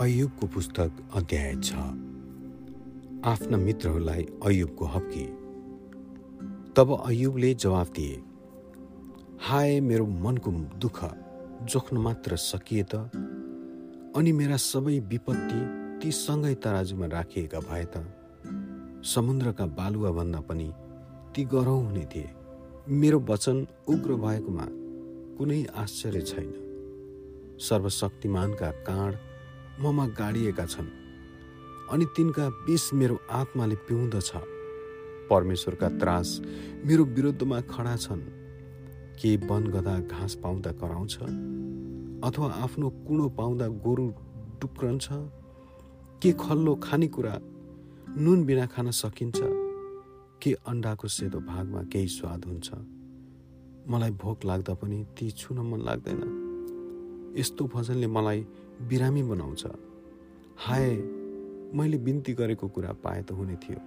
अयुबको पुस्तक अध्याय छ। आफ्ना मित्रहरूलाई अयुबको हप्की। तब अयुबले जवाफ दिए हाय मेरो मनको दुःख जोख्न मात्र सकिए त? अनि मेरा सबै विपत्ति ती सँगै तराजुमा राखिएका भए त? समुद्रका बालुवाभन्दा पनि ती गरौँ हुने थिए। मेरो वचन उग्र भएकोमा कुनै आश्चर्य छैन। सर्वशक्तिमानका काँड ममा गाडिएका छन् अनि तिनका विष मेरो आत्माले पिउँदछ। परमेश्वरका त्रास मेरो विरुद्धमा खडा छन्। के वन गदा घाँस पाउँदा कराउँछ? अथवा आफ्नो कुँडो पाउँदा गोरु टुक्रन्छ? के खल्लो खानेकुरा नुन बिना खान सकिन्छ? के अन्डाको सेतो भागमा केही स्वाद हुन्छ? मलाई भोक लाग्दा पनि ती छुन मन लाग्दैन। यस्तो भजनले मलाई बिरामी बनाउँछ। हाय मैले बिन्ती गरेको कुरा पाए त हुने थियो।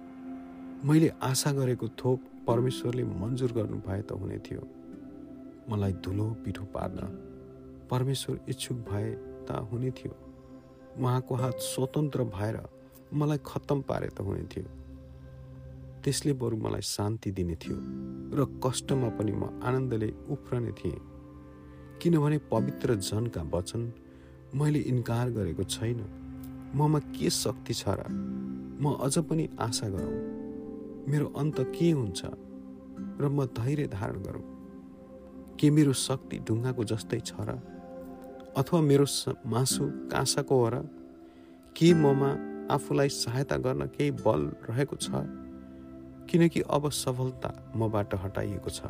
मैले आशा गरेको थोक परमेश्वरले मन्जुर गर्नु भए त हुने थियो। मलाई धुलो पिठो पार्न परमेश्वर इच्छुक भए त हुने थियो। उहाँको हात स्वतन्त्र भएर मलाई खत्तम पारे त हुने थियो। त्यसले बरु मलाई शान्ति दिने थियो र कष्टमा पनि म आनन्दले उफ्रने थिएँ। किनभने पवित्र जनका वचन मैले इन्कार गरेको छैन। ममा के शक्ति छ र म अझ पनि आशा गरौँ। मेरो अन्त के हुन्छ र म धैर्य धारण गरौँ? के मेरो शक्ति ढुङ्गाको जस्तै छ र अथवा मेरो मासु काँसाको हो र के ममा आफूलाई सहायता गर्न केही बल रहेको छ? किनकि अब सफलता मबाट हटाइएको छ।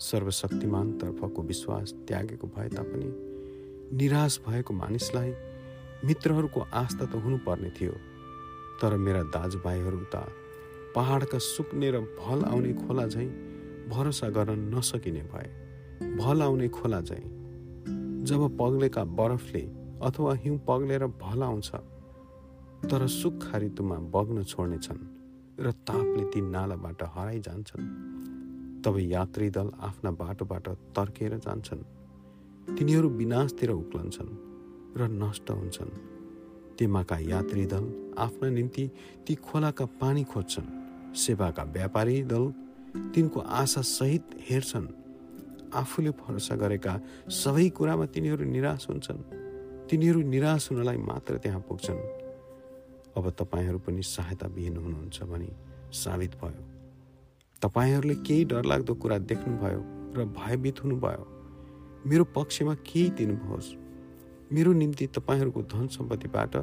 सर्वशक्तिमानतर्फको विश्वास त्यागेको भए तापनि निराश भएको मानिसलाई मित्रहरूको आस्था त हुनुपर्ने थियो तर मेरा दाजुभाइहरू त पहाडका सुक्ने र भल आउने खोला झैँ भरोसा गर्न नसकिने भए। भल आउने खोला झैँ जब पग्लेका बरफले अथवा हिउँ पग्लेर भल आउँछ तर सुक्खा ऋतुमा बग्न छोड्नेछन् र तापले ती नालाबाट हराइजान्छन्। तब यात्री दल आफ्ना बाटोबाट तर्केर जान्छन्। तिनीहरू विनाशतिर उक्लन्छन् र नष्ट हुन्छन्। तेमाका यात्री दल आफ्ना निम्ति ती खोलाका पानी खोज्छन्। सेवाका व्यापारी दल तिनको आशा सहित हेर्छन्। आफूले भरोसा गरेका सबै कुरामा तिनीहरू निराश हुन्छन्। तिनीहरू निराश हुनलाई मात्र त्यहाँ पुग्छन्। अब तपाईँहरू पनि सहायता विहीन हुनुहुन्छ भनी साबित भयो। तपाईँहरूले केही डरलाग्दो कुरा देख्नुभयो र भयभीत हुनुभयो। मेरो पक्षमा केही दिनुहोस्। मेरो निम्ति तपाईँहरूको धन सम्पत्तिबाट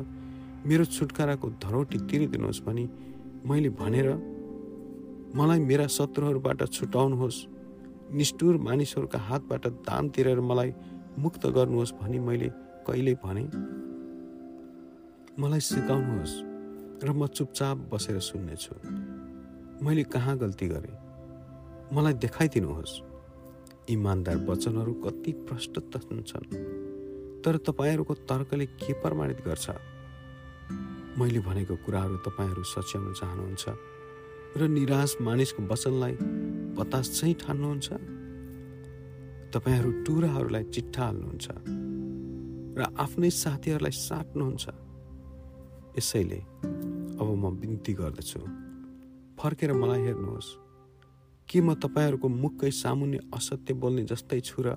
मेरो छुटकाराको धरोटी तिरिदिनुहोस् भनी मैले भनेर मलाई मेरा शत्रुहरूबाट छुटाउनुहोस्। निष्ठुर मानिसहरूका हातबाट दाम तिरेर मलाई मुक्त गर्नुहोस् भनी मैले कहिले भने मलाई सिकाउनुहोस् र म चुपचाप बसेर सुन्नेछु। मैले कहाँ गल्ती गरेँ? मलाई देखाइदिनुहोस्। इमान्दार वचनहरू कति प्रष्ट छन् तर तपाईँहरूको तर्कले के प्रमाणित गर्छ? मैले भनेको कुराहरू तपाईँहरू सच्याउन चाहनुहुन्छ र निराश मानिसको वचनलाई बतास चाहिँ ठान्नुहुन्छ? तपाईँहरू टुराहरूलाई चिट्ठा हाल्नुहुन्छ र आफ्नै साथीहरूलाई साट्नुहुन्छ। यसैले अब म बिन्ती गर्दछु। फर्केर मलाई हेर्नुहोस्। के म तपाईँहरूको मुखकै सामुन्य असत्य बोल्ने जस्तै छु र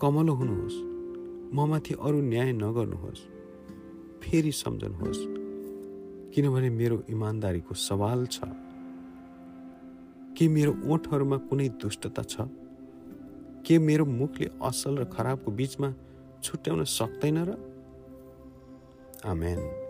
कमलो हुनुहोस्। ममाथि अरू न्याय नगर्नुहोस्। फेरि सम्झनुहोस्। किनभने मेरो इमान्दारीको सवाल छ। के मेरो ओठहरूमा कुनै दुष्टता छ? के मेरो मुखले असल र खराबको बिचमा छुट्याउन सक्दैन र? आमेन।